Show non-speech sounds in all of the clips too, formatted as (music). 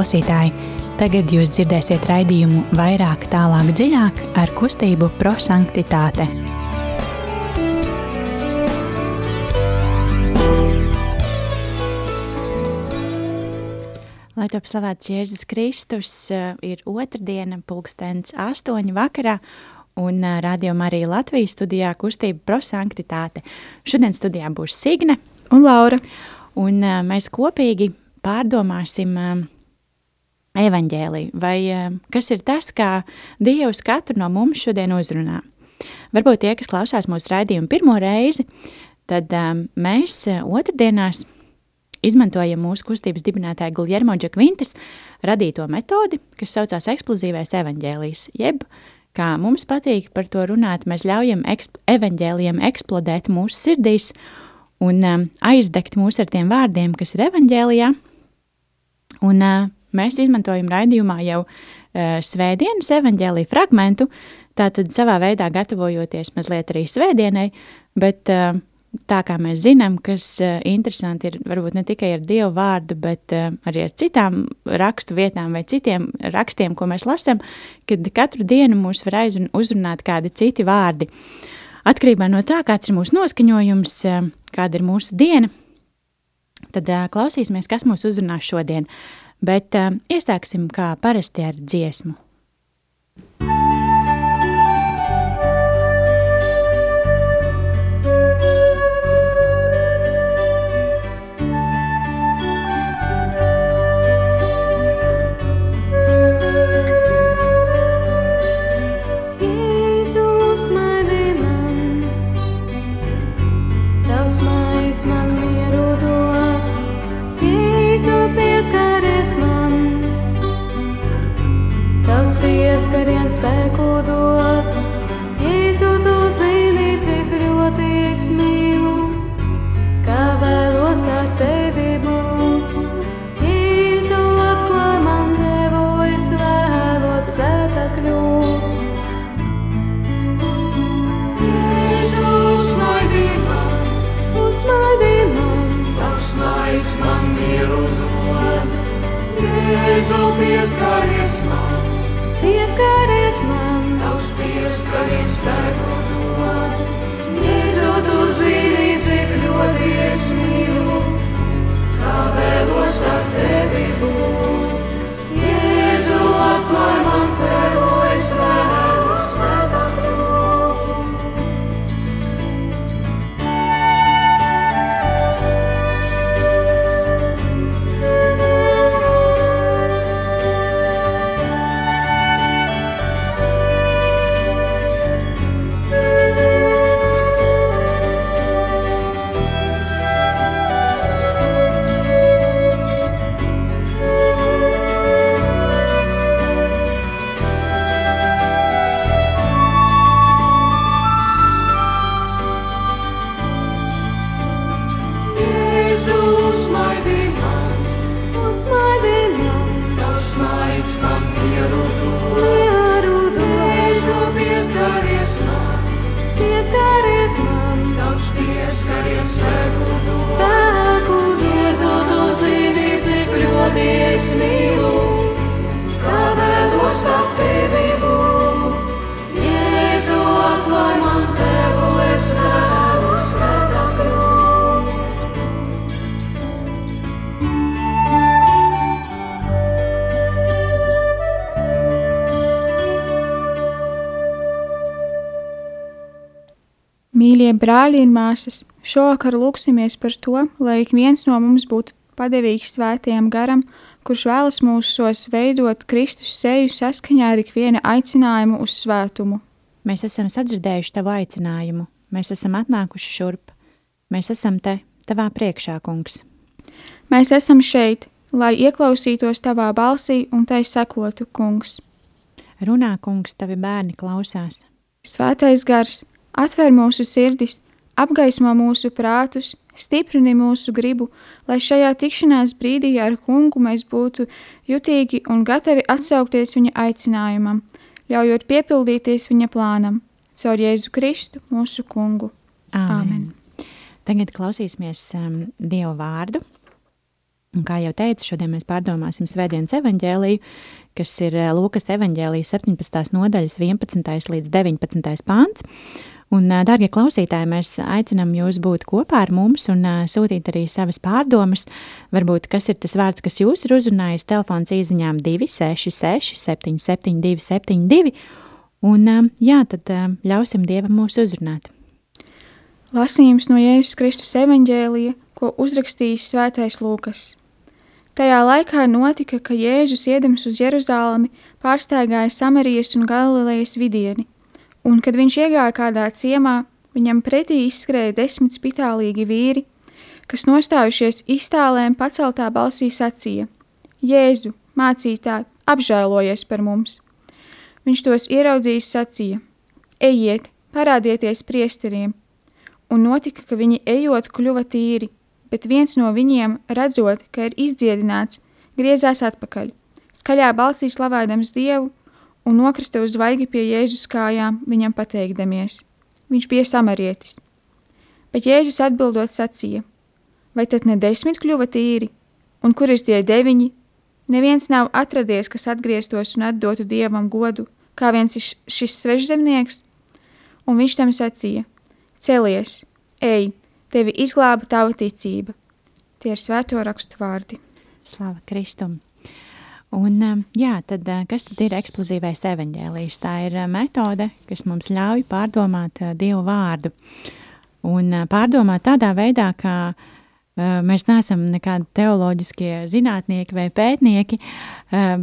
klausītāji! Tagad jūs dzirdēsiet raidījumu vairāk, tālāk, dziļāk ar kustību prosanktitāte. Lai top slavēts Jēzus Kristus, eh, ir otrdiena, pulkstens astoņi vakarā, un eh, rādījumā arī Latvijas studijā kustība prosanktitāte. Šodien studijā būs Signe un Laura. Un uh, mēs kopīgi pārdomāsim uh, evaņģēliju, vai uh, kas ir tas, kā Dievs katru no mums šodien uzrunā. Varbūt tie, kas klausās mūsu raidījumu pirmo reizi, tad um, mēs uh, otrdienās izmantojam mūsu kustības dibinātāja Guljermo Džakvintas radīto metodi, kas saucās eksplozīvais evaņģēlijs, jeb, kā mums patīk par to runāt, mēs ļaujam eksp evaņģēlijiem eksplodēt mūsu sirdīs un um, aizdegt mūs ar tiem vārdiem, kas ir evaņģēlijā. Un uh, mēs izmantojam raidījumā jau uh, svētdienas evaņģēlija fragmentu, tātad savā veidā gatavojoties mazliet arī svētdienai, bet uh, tā kā mēs zinām, kas uh, interesanti ir varbūt ne tikai ar Dievu vārdu, bet uh, arī ar citām rakstu vietām vai citiem rakstiem, ko mēs lasam, kad katru dienu mūs var uzrunāt kādi citi vārdi. Atkarībā no tā, kāds ir mūsu noskaņojums, uh, kāda ir mūsu diena, tad uh, klausīsimies, kas mūs uzrunās šodien. Bet uh, iesāksim kā parasti ar dziesmu. pieskariens maigs man mieru dod. Jēzu, pieskaries man pieskaries man, tavs pieskaries spēku dod. Jēzu, tu zini, cik ļoti es mīlu, kā vēlos ar tevi būt. Jēzu, atklāj man tevu, es vēlos Mīļie brāļi un māsas, šovakar lūksimies par to, lai ik viens no mums būtu padevīgs svētajam garam, kurš vēlas mūsos veidot Kristus seju saskaņā ar ikviena aicinājumu uz svētumu. Mēs esam sadzirdējuši tavu aicinājumu, mēs esam atnākuši šurp, mēs esam te, tavā priekšā, kungs. Mēs esam šeit, lai ieklausītos tavā balsī un tai sekotu, kungs. Runā, kungs, tavi bērni klausās. Svētais gars, atver mūsu sirdis, apgaismo mūsu prātus, stiprini mūsu gribu, lai šajā tikšanās brīdī ar kungu mēs būtu jutīgi un gatavi atsaukties viņa aicinājumam, ļaujot piepildīties viņa plānam, caur Jēzu Kristu, mūsu kungu. Āmen. Āmen. Tagad klausīsimies um, Dievu vārdu. Un kā jau teicu, šodien mēs pārdomāsim Svētdienas evaņģēliju, kas ir eh, Lūkas evaņģēlijas 17. nodaļas 11. līdz 19. pāns. Un, dārgie klausītāji, mēs aicinām jūs būt kopā ar mums un sūtīt arī savas pārdomas. Varbūt kas ir tas vārds, kas jūs ir uzrunājis telefons īsiņām 266, 772, 72. Un, jā, tad ļausim Dievam mūs uzrunāt. Lasījums no Jēzus Kristus evaņģēlija, ko uzrakstījis Svētais Lūkas. Tajā laikā notika, ka Jēzus iedams uz Jeruzalemi pārsteigāja Samarijas un Galilejas vidieni, un, kad viņš iegāja kādā ciemā, viņam pretī izskrēja desmit spitālīgi vīri, kas nostājušies iztālēm paceltā balsī sacīja: Jēzu, mācītāji, apžēlojies par mums! Viņš tos ieraudzījis sacīja: Ejiet, parādieties priesteriem! Un notika, ka viņi ejot kļuva tīri – bet viens no viņiem, redzot, ka ir izdziedināts, griezās atpakaļ, skaļā balsī slavējams Dievu un nokrita uz zvaigi pie Jēzus kājām, viņam pateikdamies. Viņš bija samarietis. Bet Jēzus atbildot sacīja, vai tad ne desmit kļuva tīri, un kur ir tie deviņi? Neviens nav atradies, kas atgrieztos un atdotu Dievam godu, kā viens ir šis svežzemnieks, un viņš tam sacīja, celies, ej, tevi izglāba tava ticība. Tie ir svēto rakstu vārdi. Slava Kristum! Un, um, jā, tad, uh, kas tad ir eksplozīvais evaņģēlijs? Tā ir uh, metode, kas mums ļauj pārdomāt uh, Dievu vārdu. Un pārdomāt tādā veidā, ka mēs neesam nekādi teoloģiskie zinātnieki vai pētnieki,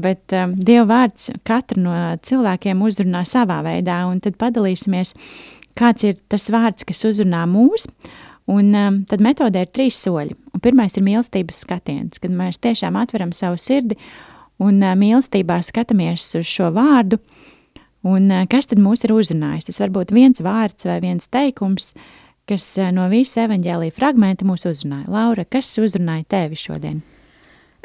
bet um, Dieva vārds katru no cilvēkiem uzrunā savā veidā, un tad padalīsimies, kāds ir tas vārds, kas uzrunā mūs, Un um, tad metodē ir trīs soļi. Un pirmais ir mīlestības skatiens, kad mēs tiešām atveram savu sirdi un mīlestībā skatāmies uz šo vārdu. Un, kas tad mūs ir uzrunājis? Tas var būt viens vārds vai viens teikums, kas no visa evaņģēlīja fragmenta mūs uzrunāja. Laura, kas uzrunāja tevi šodien?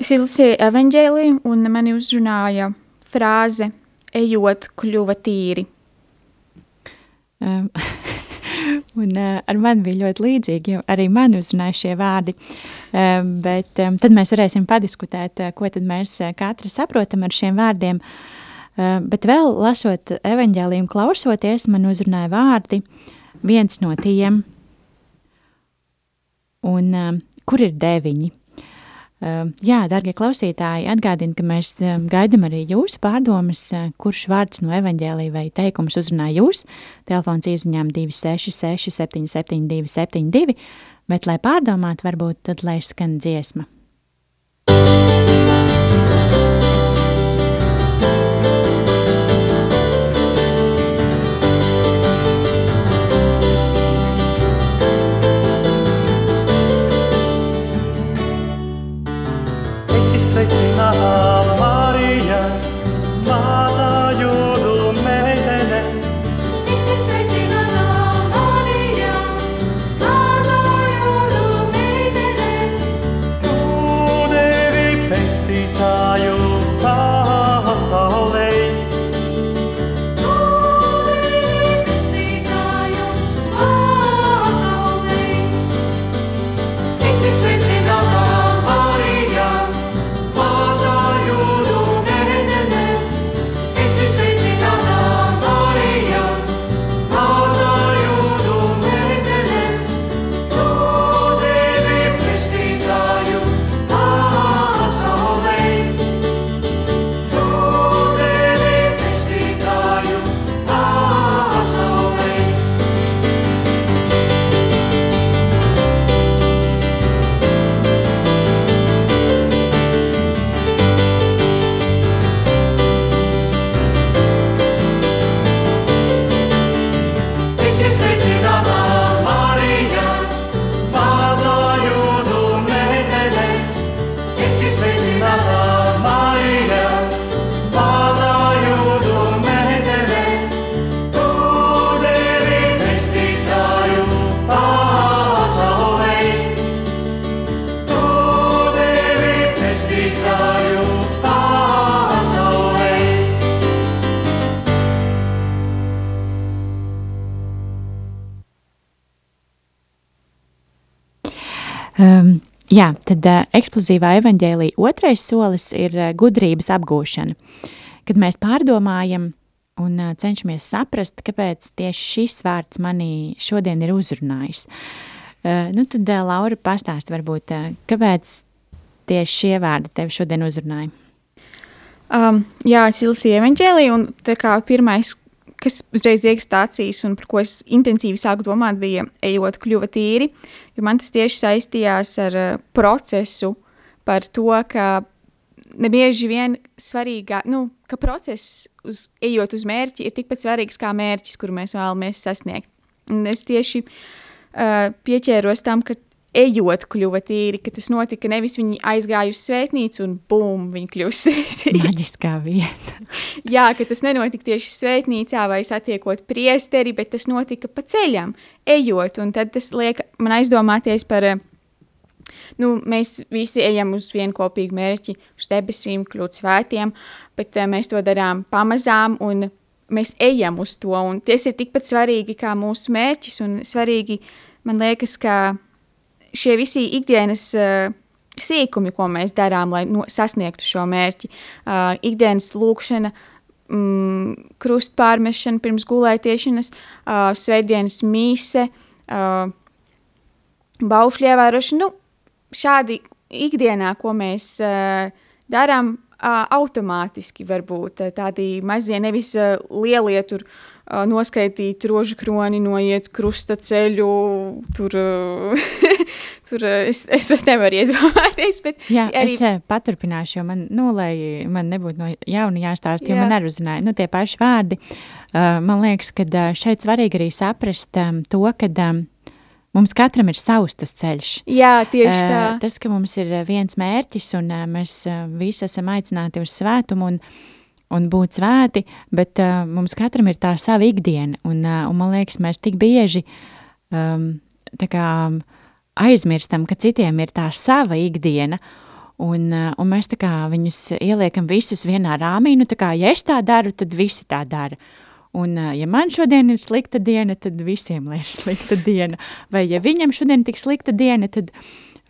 Es izlasīju evaņģēliju un mani uzrunāja frāze ejot kļuva tīri. (laughs) (laughs) Un, uh, ar mani bija ļoti līdzīgi, jo arī man uzrunāja šie vārdi. Bet tad mēs varēsim padiskutēt, uh, ko tad mēs uh, katra saprotam ar šiem vārdiem. Bet vēl lasot evaņģēlījumu, klausoties, man uzrunāja vārdi viens no tiem, un kur ir deviņi. Ehm, jā, darbie klausītāji, atgādinu, ka mēs ehm, gaidām arī jūsu pārdomas, eh, kurš vārds no evaņģēlīja vai teikums uzrunā jūs. Telefons izziņām 266, 772, 72, bet, lai pārdomātu, varbūt tad lai skan dziesma. Jā, tad uh, eksplozīvā evaņģēlīja otrais solis ir uh, gudrības apgūšana. Kad mēs pārdomājam un uh, cenšamies saprast, kāpēc tieši šis vārds manī šodien ir uzrunājis. Uh, nu tad, uh, Laura, pastāst varbūt, uh, kāpēc tieši šie vārdi tevi šodien uzrunāja? Um, jā, es izlasīju evaņģēliju, un tā kā pirmais, kas uzreiz iekrita acīs un par ko es intensīvi sāku domāt, bija ejot kļuva tīri, jo man tas tieši saistījās ar uh, procesu par to, ka nebieži vien svarīgāk, nu, ka process, uz, ejot uz mērķi, ir tikpat svarīgs kā mērķis, kuru mēs vēlamies sasniegt. Un es tieši uh, pieķēros tam, ka ejot kļuva tīri, ka tas notika nevis viņi aizgāja uz svētnīcu un bum, viņi kļuva svētīgi. Maģiskā vieta. (laughs) Jā, ka tas nenotika tieši svētnīcā vai satiekot priesteri, bet tas notika pa ceļam, ejot, un tad tas liek man aizdomāties par, nu, mēs visi ejam uz vienu kopīgu mērķi, uz debesīm, kļūt svētiem, bet uh, mēs to darām pamazām un mēs ejam uz to, un tas ir tikpat svarīgi kā mūsu mērķis, un svarīgi, man liekas, ka šie visi ikdienas uh, sīkumi, ko mēs darām, lai no, sasniegtu šo mērķi, uh, ikdienas lūkšana, mm, krustpārmešana pirms gulētiešanas, uh, svētdienas mīse, uh, baušļu ievērošana, nu, šādi ikdienā, ko mēs uh, darām, uh, automātiski varbūt tādi mazie, nevis uh, lielie tur uh, noskaitīt rožu kroni, noiet krusta ceļu, tur, (laughs) tur es, es nevaru iedomāties, bet Jā, arī... es paturpināšu, jo man, nu, lai man nebūtu no jauna jāstāst, jo Jā. man arī uzzināja, nu, tie paši vārdi, man liekas, ka šeit svarīgi arī saprast to, ka um, mums katram ir savs tas ceļš. Jā, tieši tā. Tas, ka mums ir viens mērķis un mēs visi esam aicināti uz svētumu un un būt svēti, bet uh, mums katram ir tā sava ikdiena, un, uh, un man liekas, mēs tik bieži um, tā kā aizmirstam, ka citiem ir tā sava ikdiena, un, uh, un mēs tā kā viņus ieliekam visus vienā rāmī, nu tā kā, ja es tā daru, tad visi tā dara. Un, ja man šodien ir slikta diena, tad visiem ir slikta (laughs) diena. Vai ja viņam šodien ir tik slikta diena, tad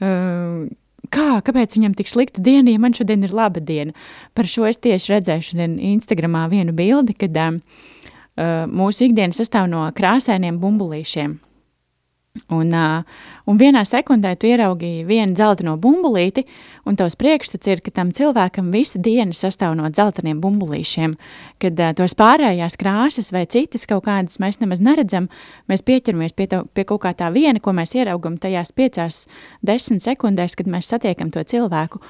uh, kā, kāpēc viņam tik slikta diena, ja man šodien ir laba diena. Par šo es tieši redzēju šodien Instagramā vienu bildi, kad uh, mūsu ikdiena sastāv no krāsainiem bumbulīšiem. Un, un vienā sekundē tu ieraugi vienu dzelteno bumbulīti, un tavs priekšstats ir, ka tam cilvēkam visa diena sastāv no dzelteniem bumbulīšiem, kad tos pārējās krāsas vai citas kaut kādas mēs nemaz neredzam, mēs pieķeramies pie, to, pie kaut kā tā viena, ko mēs ieraugam tajās piecās desmit sekundēs, kad mēs satiekam to cilvēku.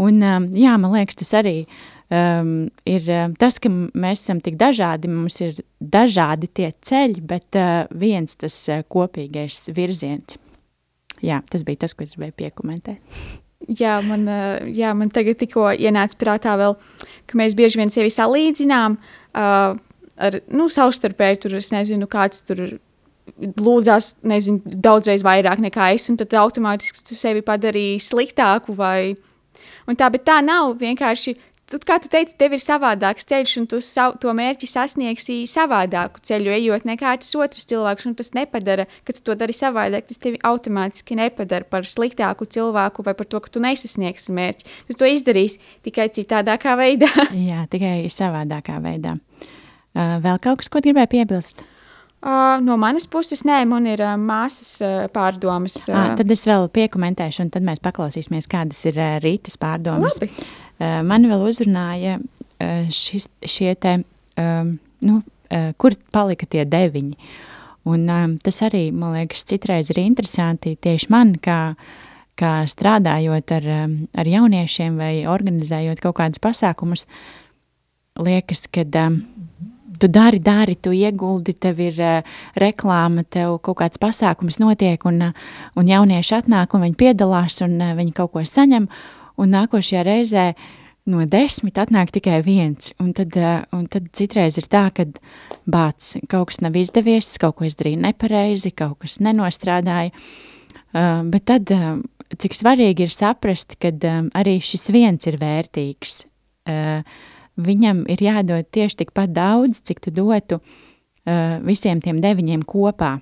Un, jā, man liekas, tas arī uh, um, ir uh, tas, ka mēs esam tik dažādi, mums ir dažādi tie ceļi, bet uh, viens tas uh, kopīgais virziens. Jā, tas bija tas, ko es gribēju piekomentēt. (laughs) Jā, man, uh, jā, man tagad tikko ienāca prātā vēl, ka mēs bieži vien sevi salīdzinām uh, ar, nu, savstarpēji tur, es nezinu, kāds tur lūdzās, nezinu, daudzreiz vairāk nekā es, un tad automātiski tu sevi padarīji sliktāku vai, un tā, bet tā nav vienkārši tu, kā tu teici, tev ir savādāks ceļš, un tu savu, to mērķi sasniegsi savādāku ceļu, ejot nekā tas otrs cilvēks. Tas nepadara, ka tu to dari savādāk. Tas tevi automātiski nepadara par sliktāku cilvēku vai par to, ka tu nesasniegsi mērķi. Tu to izdarīsi tikai citādākā veidā. (laughs) Jā, tikai savādākā veidā. Uh, vēl kaut kas, ko gribēju piebilst? Uh, no manas puses, nē, man ir uh, māsas uh, pārdomas. Uh. À, tad es vēl piekomentēšu, un tad mēs paklausīsimies, kādas ir uh, rītas pārdomas. Labi. Uh, man vēl uzrunāja uh, šis, šie te, um, nu, kur palika tie deviņi. Un tas arī, man liekas, citreiz ir interesanti tieši man, kā, kā strādājot ar, ar jauniešiem vai organizējot kaut kādus pasākumus, liekas, ka um, tu dari, dari, tu ieguldi, tev ir uh, reklāma, tev kaut kāds pasākums notiek, un, uh, un jaunieši atnāk, un viņi piedalās, un uh, viņi kaut ko saņem, un nākošajā reizē no desmit atnāk tikai viens. Un tad, uh, un tad citreiz ir tā, ka bāc, kaut kas nav izdevies, kaut ko izdarīju nepareizi, kaut kas nenostrādāja. Uh, bet tad, uh, cik svarīgi ir saprast, ka um, arī šis viens ir vērtīgs. Viņam ir jādod tieši tikpat daudz, cik tu dotu visiem tiem deviņiem kopā.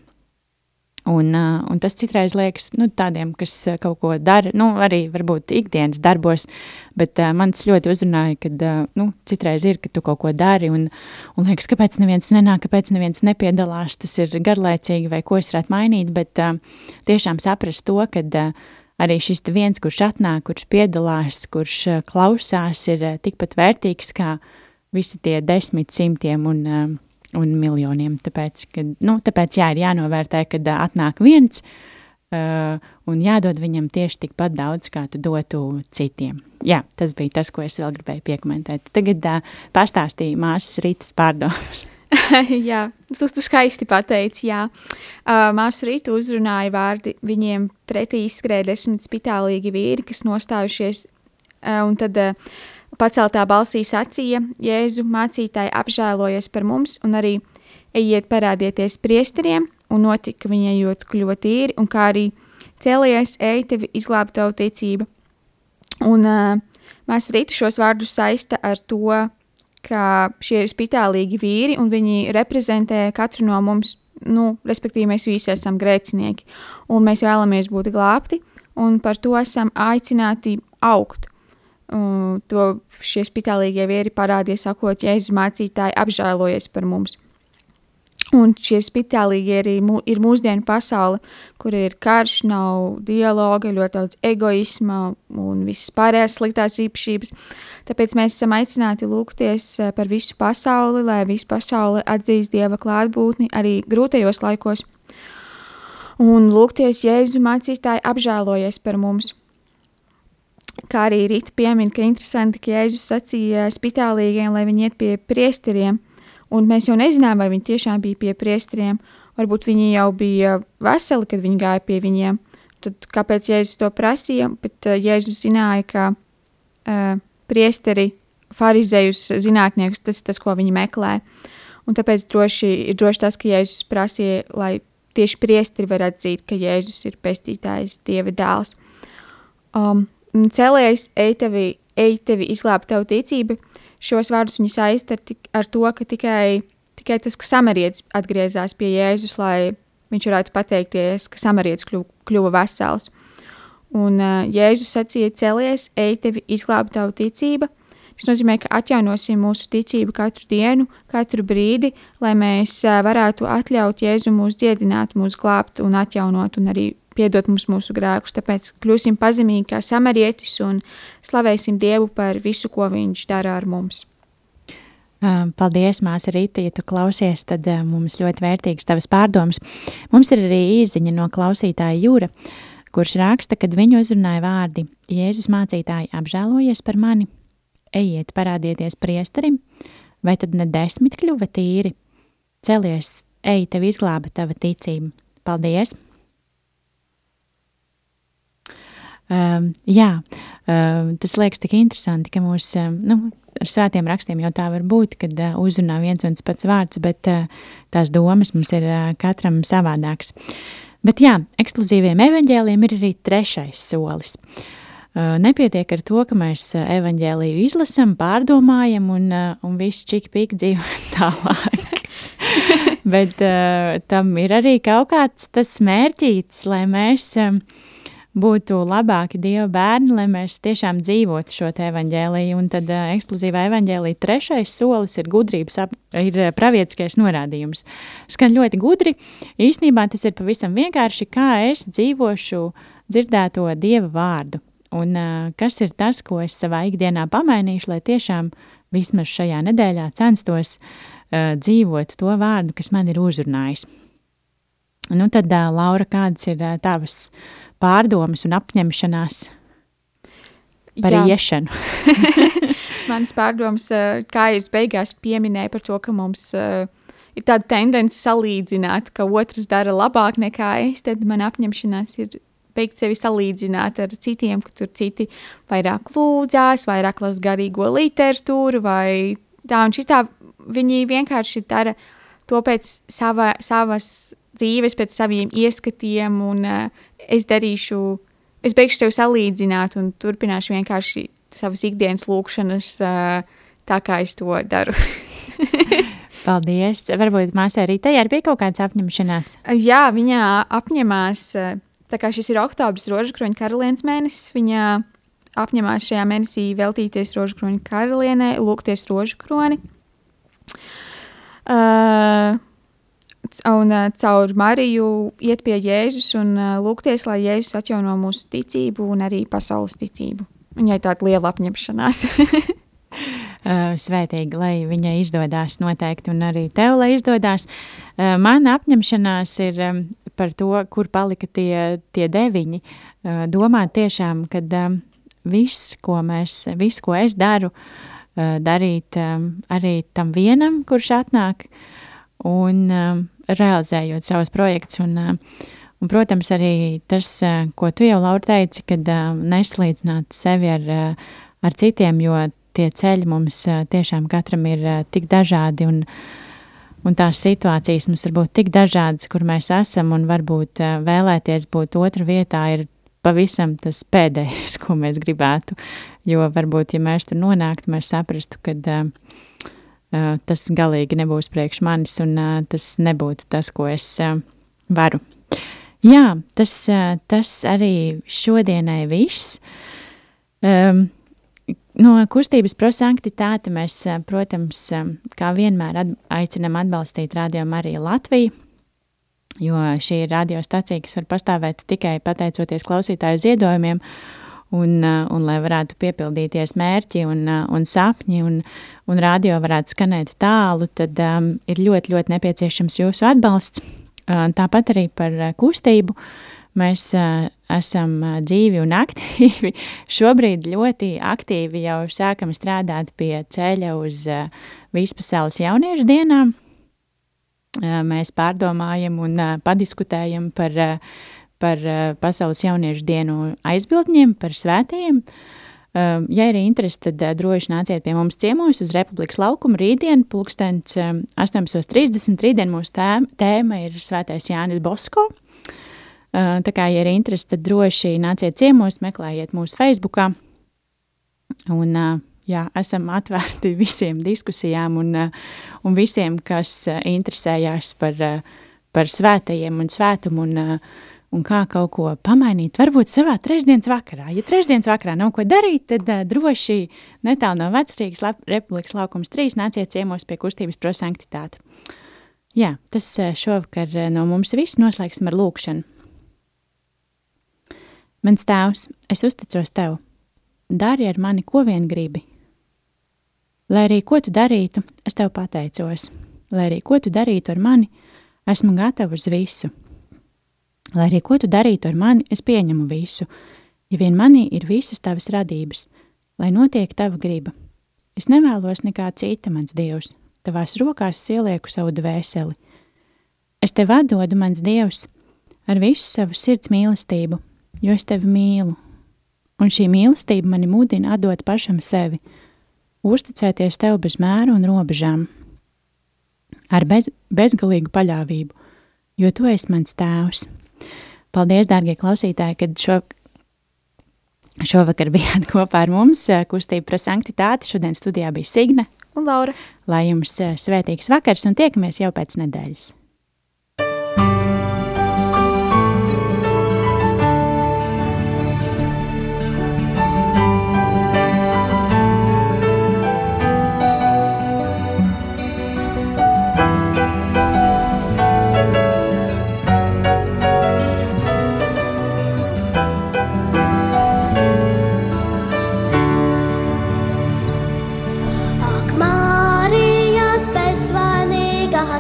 Un, un tas citreiz liekas nu, tādiem, kas kaut ko dara, nu, arī varbūt ikdienas darbos, bet uh, man tas ļoti uzrunāja, kad uh, nu, citreiz ir, ka tu kaut ko dari un, un liekas, kāpēc neviens nenāk, kāpēc neviens nepiedalās, tas ir garlaicīgi vai ko es varētu mainīt, bet uh, tiešām saprast to, ka uh, arī šis viens, kurš atnāk, kurš piedalās, kurš uh, klausās, ir uh, tikpat vērtīgs kā visi tie desmit simtiem un uh, un miljoniem. Tāpēc, ka, nu, tāpēc jā, ir jānovērtē, kad atnāk viens uh, un jādod viņam tieši tikpat daudz, kā tu dotu citiem. Jā, tas bija tas, ko es vēl gribēju piekomentēt. Tagad uh, pastāstīja māsas Rītas pārdomas. (laughs) (laughs) jā, tu, tu skaisti pateici, jā. Uh, māsu Rītu uzrunāja vārdi, viņiem pretī izskrēja desmit spitālīgi vīri, kas nostājušies, uh, un tad uh, Paceltā balsī sacīja: Jēzu mācītāji apžēlojies par mums, un arī ejiet parādieties priesteriem, un notika viņa ejot kļuva tīri, un kā arī cēlies, ej tevi izglābt tavu ticību. Un uh, mēs rītu šos vārdus saista ar to, ka šie ir spitālīgi vīri, un viņi reprezentē katru no mums, nu, respektīvi mēs visi esam grēcinieki, un mēs vēlamies būt glābti, un par to esam aicināti augt. Un to šie spitālīgie vieri parādīja, sakot, Jēzus mācītāji apžēlojies par mums. Un šie spitālīgie arī mū, ir mūsdienu pasaule, kur ir karš, nav dialoga, ļoti daudz egoisma un visas pārējās sliktās īpašības. Tāpēc mēs esam aicināti lūgties eh, par visu pasauli, lai visa pasaule atzīst Dieva klātbūtni arī grūtajos laikos. Un lūgties Jēzu mācītāji apžēlojies par mums – kā arī Rīta piemin, ka interesanti, ka Jēzus sacīja spitālīgiem, lai viņi iet pie priesteriem, un mēs jau nezinām, vai viņi tiešām bija pie priesteriem, varbūt viņi jau bija veseli, kad viņi gāja pie viņiem, tad kāpēc Jēzus to prasīja, bet uh, Jēzus zināja, ka uh, priesteri, farizējus, zinātniekus, tas ir tas, ko viņi meklē, un tāpēc droši, ir droši tas, ka Jēzus prasīja, lai tieši priesteri var atzīt, ka Jēzus ir pestītājs, Dieva dēls. Um, Cēlējs, ej tevi, ej tevi izglābt tavu ticību, šos vārdus viņi saista ar, ar to, ka tikai, tikai tas, ka samarietis atgriezās pie Jēzus, lai viņš varētu pateikties, ka samarietis kļuva, kļuva vesels. Un uh, Jēzus sacīja, celies, ej tevi izglābt tavu ticību. Tas nozīmē, ka atjaunosim mūsu ticību katru dienu, katru brīdi, lai mēs varētu atļaut Jēzu mūs dziedināt, mūs glābt un atjaunot un arī piedot mums mūsu grēkus. Tāpēc kļūsim pazemīgi kā samarietis un slavēsim Dievu par visu, ko Viņš dara ar mums. Paldies, māsa Rīta, ja tu klausies, tad mums ļoti vērtīgs tavas pārdomas. Mums ir arī īziņa no klausītāja Jūra, kurš raksta, kad viņu uzrunāja vārdi Jēzus mācītāji apžēlojies par mani, ejiet parādieties priesterim, vai tad ne desmit kļuva tīri? Celies, ej, tev izglāba tava ticība. Paldies! Um, jā, um, tas liekas tik interesanti, ka mūs, um, nu, ar svētiem rakstiem jau tā var būt, kad uh, uzrunā viens un tas pats vārds, bet uh, tās domas mums ir uh, katram savādāks. Bet jā, ekskluzīviem evaņģēliem ir arī trešais solis. Uh, nepietiek ar to, ka mēs evaņģēliju izlasam, pārdomājam un, uh, un viss čik pīk dzīvo (laughs) tālāk. (laughs) bet uh, tam ir arī kaut kāds tas mērķītis, lai mēs um, būtu labāki Dieva bērni, lai mēs tiešām dzīvotu šo evaņģēliju. Un tad uh, eksplozīvā evaņģēlija trešais solis ir gudrības, ap, ir pravietiskais norādījums. Skan ļoti gudri. Īsnībā tas ir pavisam vienkārši, kā es dzīvošu dzirdēto Dieva vārdu. Un uh, kas ir tas, ko es savā ikdienā pamainīšu, lai tiešām vismaz šajā nedēļā censtos uh, dzīvot to vārdu, kas man ir uzrunājis. Nu tad, uh, Laura, kādas ir uh, tavas uh, pārdomas un apņemšanās par Jā. iešanu. (laughs) Manas pārdomas, eh, kā jūs beigās pieminēja par to, ka mums uh, ir tāda tendence salīdzināt, ka otrs dara labāk nekā es, tad man apņemšanās ir beigt sevi salīdzināt ar citiem, ka tur citi vairāk lūdzās, vairāk las garīgo literatūru vai tā un šitā. Viņi vienkārši dara to pēc sava, savas dzīves, pēc saviem ieskatiem un uh, es darīšu, es beigšu sev salīdzināt un turpināšu vienkārši savas ikdienas lūkšanas tā, kā es to daru. (laughs) Paldies! Varbūt māsai arī tajā bija kaut kāds apņemšanās? Jā, viņa apņemās, tā kā šis ir oktobris rožakroņa karalienes mēnesis, viņa apņemās šajā mēnesī veltīties rožakroņa karalienē, lūgties rožakroni. Uh, un uh, caur Mariju iet pie Jēzus un uh, lūgties, lai Jēzus atjauno mūsu ticību un arī pasaules ticību. Viņai tāda liela apņemšanās. Uh, (laughs) svētīgi, lai viņai izdodas noteikti, un arī tev, lai izdodas. Mana apņemšanās ir par to, kur palika tie, tie deviņi. Domāt tiešām, ka viss, ko mēs, viss, ko es daru, darīt arī tam vienam, kurš atnāk, un realizējot savus projektus. Un, un, protams, arī tas, ko tu jau, Laura, teici, kad neslīdzināt sevi ar, ar citiem, jo tie ceļi mums tiešām katram ir tik dažādi un, un tās situācijas mums var būt tik dažādas, kur mēs esam un varbūt vēlēties būt otra vietā ir pavisam tas pēdējais, (laughs) ko mēs gribētu, jo varbūt, ja mēs tur nonāktu, mēs saprastu, ka uh, tas galīgi nebūs priekš manis un uh, tas nebūtu tas, ko es uh, varu. Jā, tas, uh, tas arī šodienai viss. Um, No kustības prosanktitāte mēs, protams, kā vienmēr at aicinam atbalstīt Radio Mariju Latviju, jo šī ir radiostacija, kas var pastāvēt tikai pateicoties klausītāju ziedojumiem, un, eh, un lai varētu piepildīties mērķi un, un sapņi, un, un radio varētu skanēt tālu, tad um, ir ļoti, ļoti nepieciešams jūsu atbalsts. Tāpat arī par kustību. Mēs uh, esam dzīvi un aktīvi. (laughs) Šobrīd ļoti aktīvi jau sākam strādāt pie ceļa uz Vispasaules jauniešu dienām. Mēs pārdomājam un padiskutējam par, par Pasaules jauniešu dienu aizbildņiem, par svētījiem. Ja ir interesi, tad droši nāciet pie mums ciemos uz Republikas laukumu rītdien, pulkstens 18.30. Rītdien mūsu tēma, tēma ir Svētais Jānis Bosko. Tā kā, ja ir interesi, tad droši nāciet ciemos, meklējiet mūsu Facebookā. Un, jā, esam atvērti (laughs) visiem diskusijām un, un visiem, kas interesējās par, par svētajiem un svētumu un, un kā kaut ko pamainīt. Varbūt savā trešdienas vakarā. Ja trešdienas vakarā nav ko darīt, tad droši netālu no Vecrīgas Republikas laukums 3 nāciet ciemos pie kustības prosanktitāte. Jā, tas šovakar no mums viss noslēgsim ar lūkšanu. Mans tēvs, es uzticos tev, dari ar mani, ko vien gribi. Lai arī ko tu darītu, es tev pateicos, lai arī ko tu darītu ar mani, esmu gatava uz visu. Lai arī ko tu darītu ar mani, es pieņemu visu, ja vien manī ir visas tavas radības, lai notiek tava griba. Es nevēlos nekā cita, mans dievs, tavās rokās ielieku savu dvēseli. Es tev atdodu, mans dievs, ar visu savu sirds mīlestību jo es tevi mīlu, un šī mīlestība mani mudina atdot pašam sevi, uzticēties tev bez mēra un robežām, ar bez, bezgalīgu paļāvību, jo tu esi mans tēvs. Paldies, dārgie klausītāji, kad šo, šovakar bijāt (laughs) kopā ar mums, kustība par sanktitāti. Šodien studijā bija Signe un Laura. Lai jums svētīgs vakars un tiekamies jau pēc nedēļas.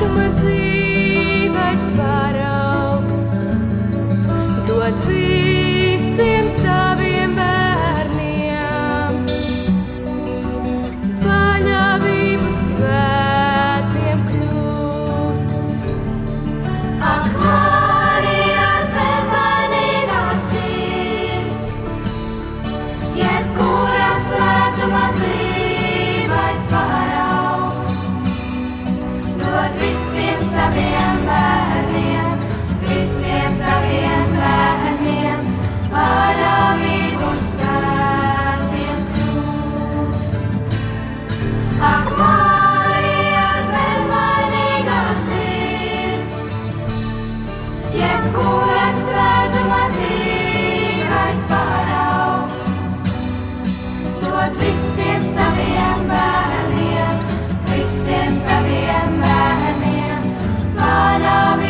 Svētuma dzīves saviem bērniem, visiem saviem bērniem, paļāvību svētiem kļūt. Ak, Marijas bezvainīgā sirds, jebkura svētuma dzīves paraugs, dod visiem saviem bērniem, visiem saviem bērniem, paļāvību